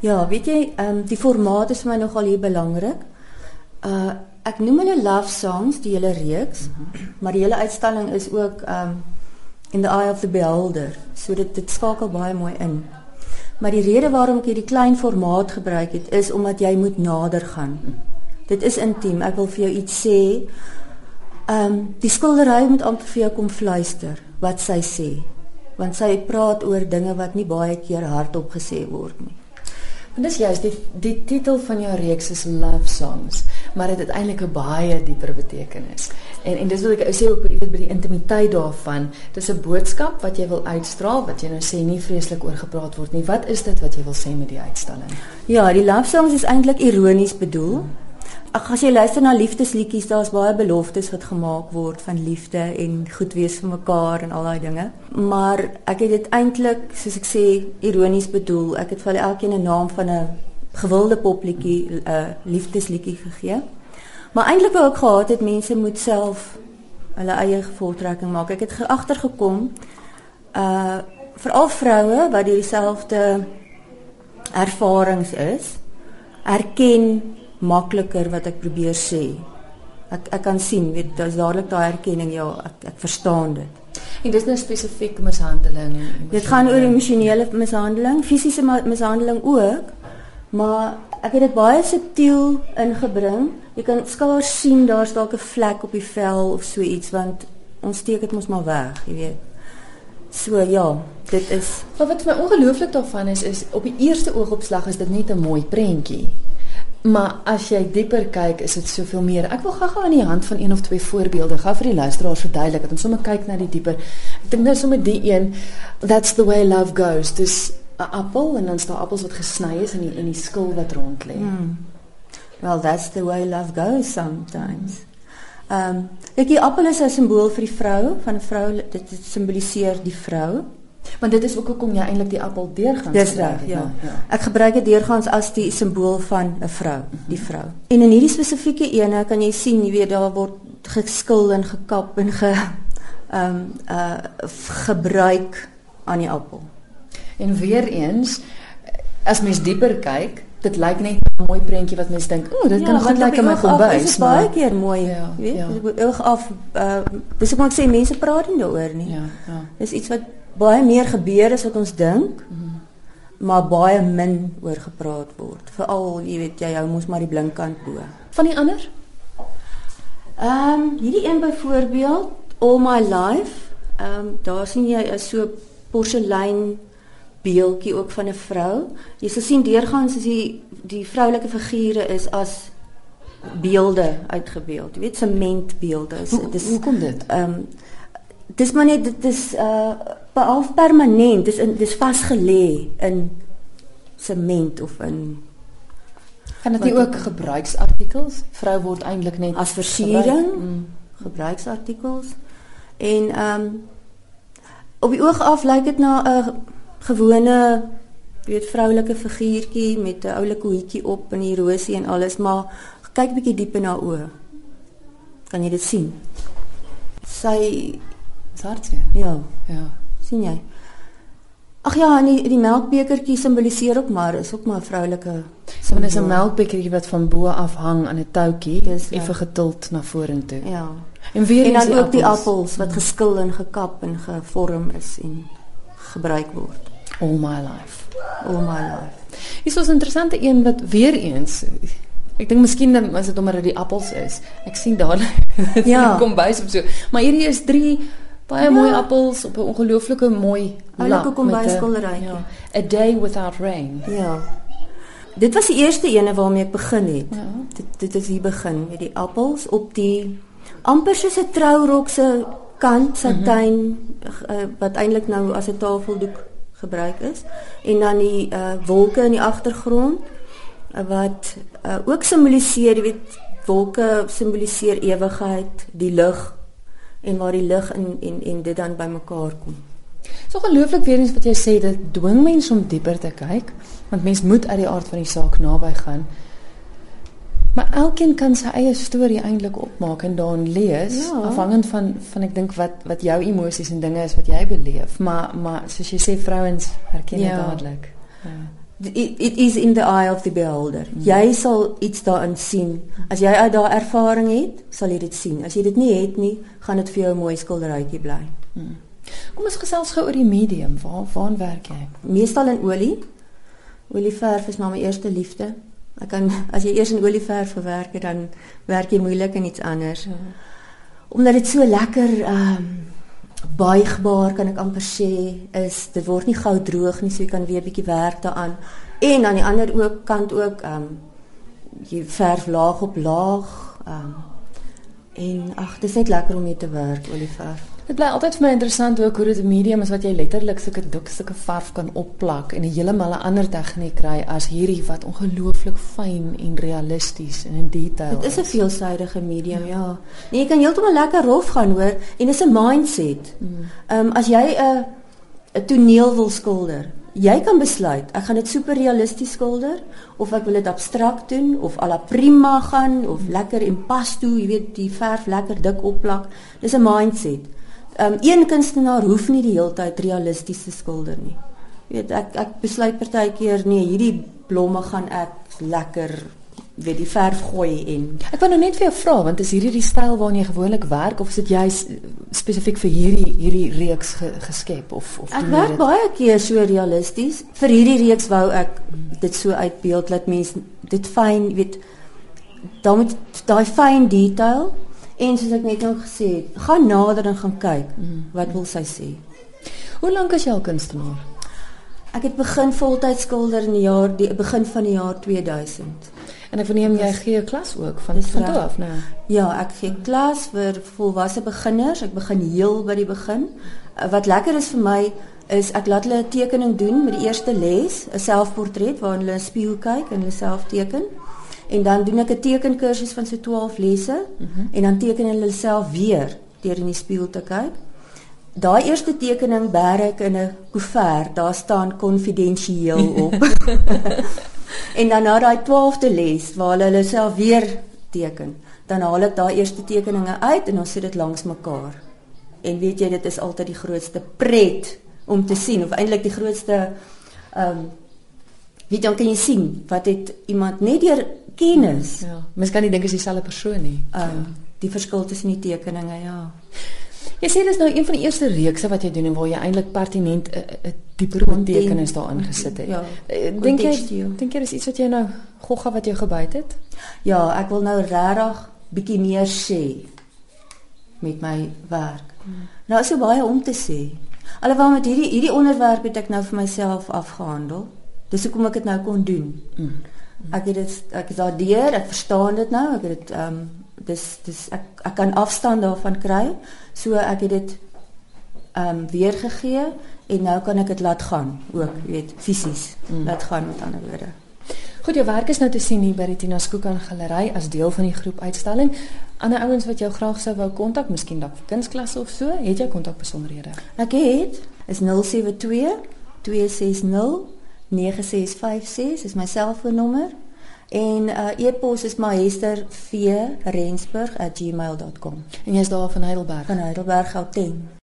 Ja, weet jy, ehm um, die formaat is vir my nogal hier belangrik. Uh ek noem hulle love songs, die hele reeks, mm -hmm. maar die hele uitstalling is ook ehm um, in the eye of the beholder. So dit dit skakel baie mooi in. Maar die rede waarom ek hierdie klein formaat gebruik het is omdat jy moet nader gaan. Dit is intiem. Ek wil vir jou iets sê. Ehm um, die skildery moet amper vir jou kom fluister wat sy sê. Want sy praat oor dinge wat nie baie keer hardop gesê word nie. En dis juist die die titel van jou reeks is Love Songs, maar dit het eintlik 'n baie dieper betekenis. En en dis wat ek sê ook jy weet by die intimiteit daarvan, dis 'n boodskap wat jy wil uitstraal wat jy nou sê nie vreeslik oor gepraat word nie. Wat is dit wat jy wil sê met die uitstalling? Ja, die Love Songs is eintlik ironies bedoel. Hmm. Ag as jy luister na liefdesliedjies, daar's baie beloftes wat gemaak word van liefde en goed wees vir mekaar en al daai dinge. Maar ek het dit eintlik, soos ek sê, ironies bedoel. Ek het vir elkeen 'n naam van 'n gewilde popliedjie, 'n uh, liefdesliedjie gegee. Maar eintlik wou ek gehad het mense moet self hulle eie voortrekking maak. Ek het agtergekom uh veral vroue wat dieselfde ervarings is, erken makliker wat ek probeer sê. Ek ek kan sien, weet, daar's dadelik daai erkenning, ja, ek ek verstaan dit. En dis nou spesifiek mishandeling. Dit gaan oor emosionele mishandeling, fisiese mishandeling ook, maar ek het dit baie subtiel ingebring. Jy kan skaars sien daar's dalk 'n vlek op die vel of so iets want ons steek dit mos maar weg, jy weet. So ja, dit is Maar wat my ongelooflik daarvan is is op die eerste oogopslag is dit net 'n mooi prentjie. Maar as jy dieper kyk, is dit soveel meer. Ek wil gou-gou aan die hand van een of twee voorbeelde gou vir die luisteraars verduidelik dat ons sommer kyk na die dieper. Ek dink nou sommer die een that's the way love goes. Dis 'n appel en dan staan appels wat gesny is in die in die skil wat rond lê. Hmm. Well, that's the way love goes sometimes. Ehm, um, ek die appel is 'n simbool vir die vrou, van 'n vrou, dit simboliseer die vrou. Want dit is ook hoekom jy eintlik die appel deurgangs Dis reg, ja. ja. Ek gebruik dit deurgangs as die simbool van 'n vrou, die vrou. En in hierdie spesifieke ene kan jy sien, jy weet daar word geskil en gekap en ge ehm um, uh gebruik aan die appel. En weer eens as mens dieper kyk, dit lyk net 'n mooi prentjie wat mense dink, "O, dit ja, kan goed lyk in my kombuis." Dit is baie keer mooi, ja, weet? Ja. Oog af uh dis ek moet sê mense praat nie daaroor nie. Ja, ja. Dis iets wat baie meer gebeur as wat ons dink. Mm -hmm. Maar baie min oor gepraat word. Veral, jy weet, jy hou mos maar die blinkkant bo. Van die ander? Ehm, um, hierdie een byvoorbeeld, All My Life. Ehm, um, daar sien jy 'n so porselein beeldjie ook van 'n vrou. Jy sal sien deurgangs is die die vroulike figure is as beelde uitgebeeld. Jy weet sementbeelde Hoe kom dit? Ehm um, dis maar net dit is uh behalf permanent dis in dis vasgelê in sement of in kan dit nie ook gebruiksartikels vrou word eintlik net as versiering mm. gebruiksartikels en ehm um, op die oog af lyk dit na 'n gewone weet vroulike figuurtjie met 'n oulike hoedjie op en die rosie en alles maar kyk bietjie diep in haar oë kan jy dit sien sy Sartjie. Ja. Ja. Sien jy? Ag ja, en die, die melkbekertjie simboliseer ook maar is ook maar 'n vroulike. So is 'n melkbekertjie wat van bo af hang aan 'n toutjie, effe getild na vorentoe. Ja. En weer en dan die ook die appels wat geskil en gekap en gevorm is en gebruik word all my life. All my life. Dis so 'n interessante een wat weer eens Ek dink miskien as dit omdat dit die appels is. Ek sien daar ja. kom bys op so. Maar hierdie is 3 baie ja. mooi appels op 'n ongelooflike mooi lap kom by skildery. Ja. A day without rain. Ja. Dit was die eerste ene waarmee ek begin het. Ja. Dit dit is hier begin met die appels op die amper soos 'n trourok se kant satijn mm -hmm. uh, wat eintlik nou as 'n tafeldoek gebruik is en dan die uh, wolke in die agtergrond uh, wat uh, ook simboliseer, jy weet, wolke simboliseer ewigheid, die lig en waar die lig en en en dit dan bymekaar kom. So gelooflik weer eens wat jy sê dit dwing mense om dieper te kyk want mens moet uit die aard van die saak naby gaan. Maar elkeen kan sy eie storie eintlik opmaak en daarin lees ja. afhangend van van ek dink wat wat jou emosies en dinge is wat jy beleef. Maar maar soos jy sê vrouens herken dit ja. dadelik. Ja. It, it is in the eye of the beholder. Mm. Jy sal iets daarin sien. As jy uit daai ervaring het, sal jy dit sien. As jy dit nie het nie, gaan dit vir jou 'n mooi skilderytjie bly. Mm. Kom ons gesels gou oor die medium. Waar waar werk jy? Meestal in olie. Olieverf is maar my eerste liefde. Ek kan as jy eers in olieverf verwerk, dan werk jy moeilik in iets anders. Ja. Omdat dit so lekker ehm um, buigbaar kan ek amper sê is dit word nie gou droog nie, so jy kan weer 'n bietjie werk daaraan. En aan die ander ook kant ook ehm um, jy verf laag op laag ehm um, en ag, dit is net lekker om mee te werk, olieverf. Dit bly altyd vir my interessant ook hoe dit 'n medium is wat jy letterlik sulke dik sulke verf kan opplak en 'n heeltemal 'n ander tegniek kry as hierdie wat ongelooflik fyn en realisties en in detail. Dit is 'n veelsidige medium, ja. ja. Nee, jy kan heeltemal lekker rof gaan hoor en dis 'n mindset. Mm. Ehm um, as jy 'n 'n toneel wil skilder, jy kan besluit ek gaan dit super realisties skilder of ek wil dit abstrakt doen of a la prima gaan of lekker impasto, jy weet die verf lekker dik opplak. Dis 'n mindset. Um een kunstenaar hoef nie die hele tyd realisties te skilder nie. Weet ek ek besluit partykeer nee, hierdie blomme gaan ek lekker weet die verf gooi en ek wou nou net vir jou vra want is hierdie die styl waarna jy gewoonlik werk of is dit jy spesifiek vir hierdie hierdie reeks ge, geskep of of Ek werk baie keer so realisties. Vir hierdie reeks wou ek dit so uitbeeld dat mense dit fyn weet dan met daai fyn detail En soos ek net nou gesê het, gaan nader en gaan kyk. Mm. Wat wil sy sê? Hoe lank is jy al kunstenaar? Ek het begin voltyds skilder in die jaar die begin van die jaar 2000. En ek verneem jy gee 'n klas ook van van toe af, né? Ja, ek gee klas vir volwasse beginners. Ek begin heel by die begin. Uh, wat lekker is vir my is ek laat hulle 'n tekening doen met die eerste les, 'n selfportret waarin hulle spieël kyk en hulle self teken. En dan doen ek 'n tekenkursus van so 12 lesse mhm. -huh. en dan teken hulle self weer deur in die spieël te kyk. Daai eerste tekening bær ek in 'n koevert. Daar staan konfidensieel op. en dan na daai 12de les waar hulle hulle self weer teken, dan haal ek daai eerste tekeninge uit en ons sit dit langs mekaar. En weet jy, dit is altyd die grootste pret om te sien of eintlik die grootste ehm um, wie dan kan jy sien wat het iemand net deur kennis. Ja. Mens kan nie dink is dieselfde persoon nie. Ehm um, die verskil tussen die tekeninge, ja. Jy sê dis nou een van die eerste reekse wat jy doen en waar jy eintlik pertinent 'n dieper tekenis daarin gesit het. Ja. Eh, dink jy dink jy dis iets wat jy nou gogga wat jy gebyt het? Ja, ek wil nou regtig bietjie meer sê met my werk. Hmm. Nou is so baie om te sê. Alhoewel met hierdie hierdie onderwerp het ek nou vir myself afgehandel. Dis hoekom ek dit nou kon doen. Hmm. Ek het dit ek is daardeur, ek verstaan dit nou. Ek het dit ehm um, dis dis ek ek kan afstand daarvan kry. So ek het dit ehm um, weergegee en nou kan ek dit laat gaan ook, weet, fisies mm. laat gaan met ander woorde. Goed, jou werk is nou te sien hier by die Tina Skookan Galery as deel van die groep uitstalling. Ander ouens wat jou graag sou wou kontak, miskien dalk vir kunsklasse of so, het jy kontakbesonderhede? Ek het is 072 260 9656 is my selfoonnommer en uh, e-pos is mahesterv.rensburg@gmail.com. En jy's daar van Heidelberg. Van Heidelberg Gauteng.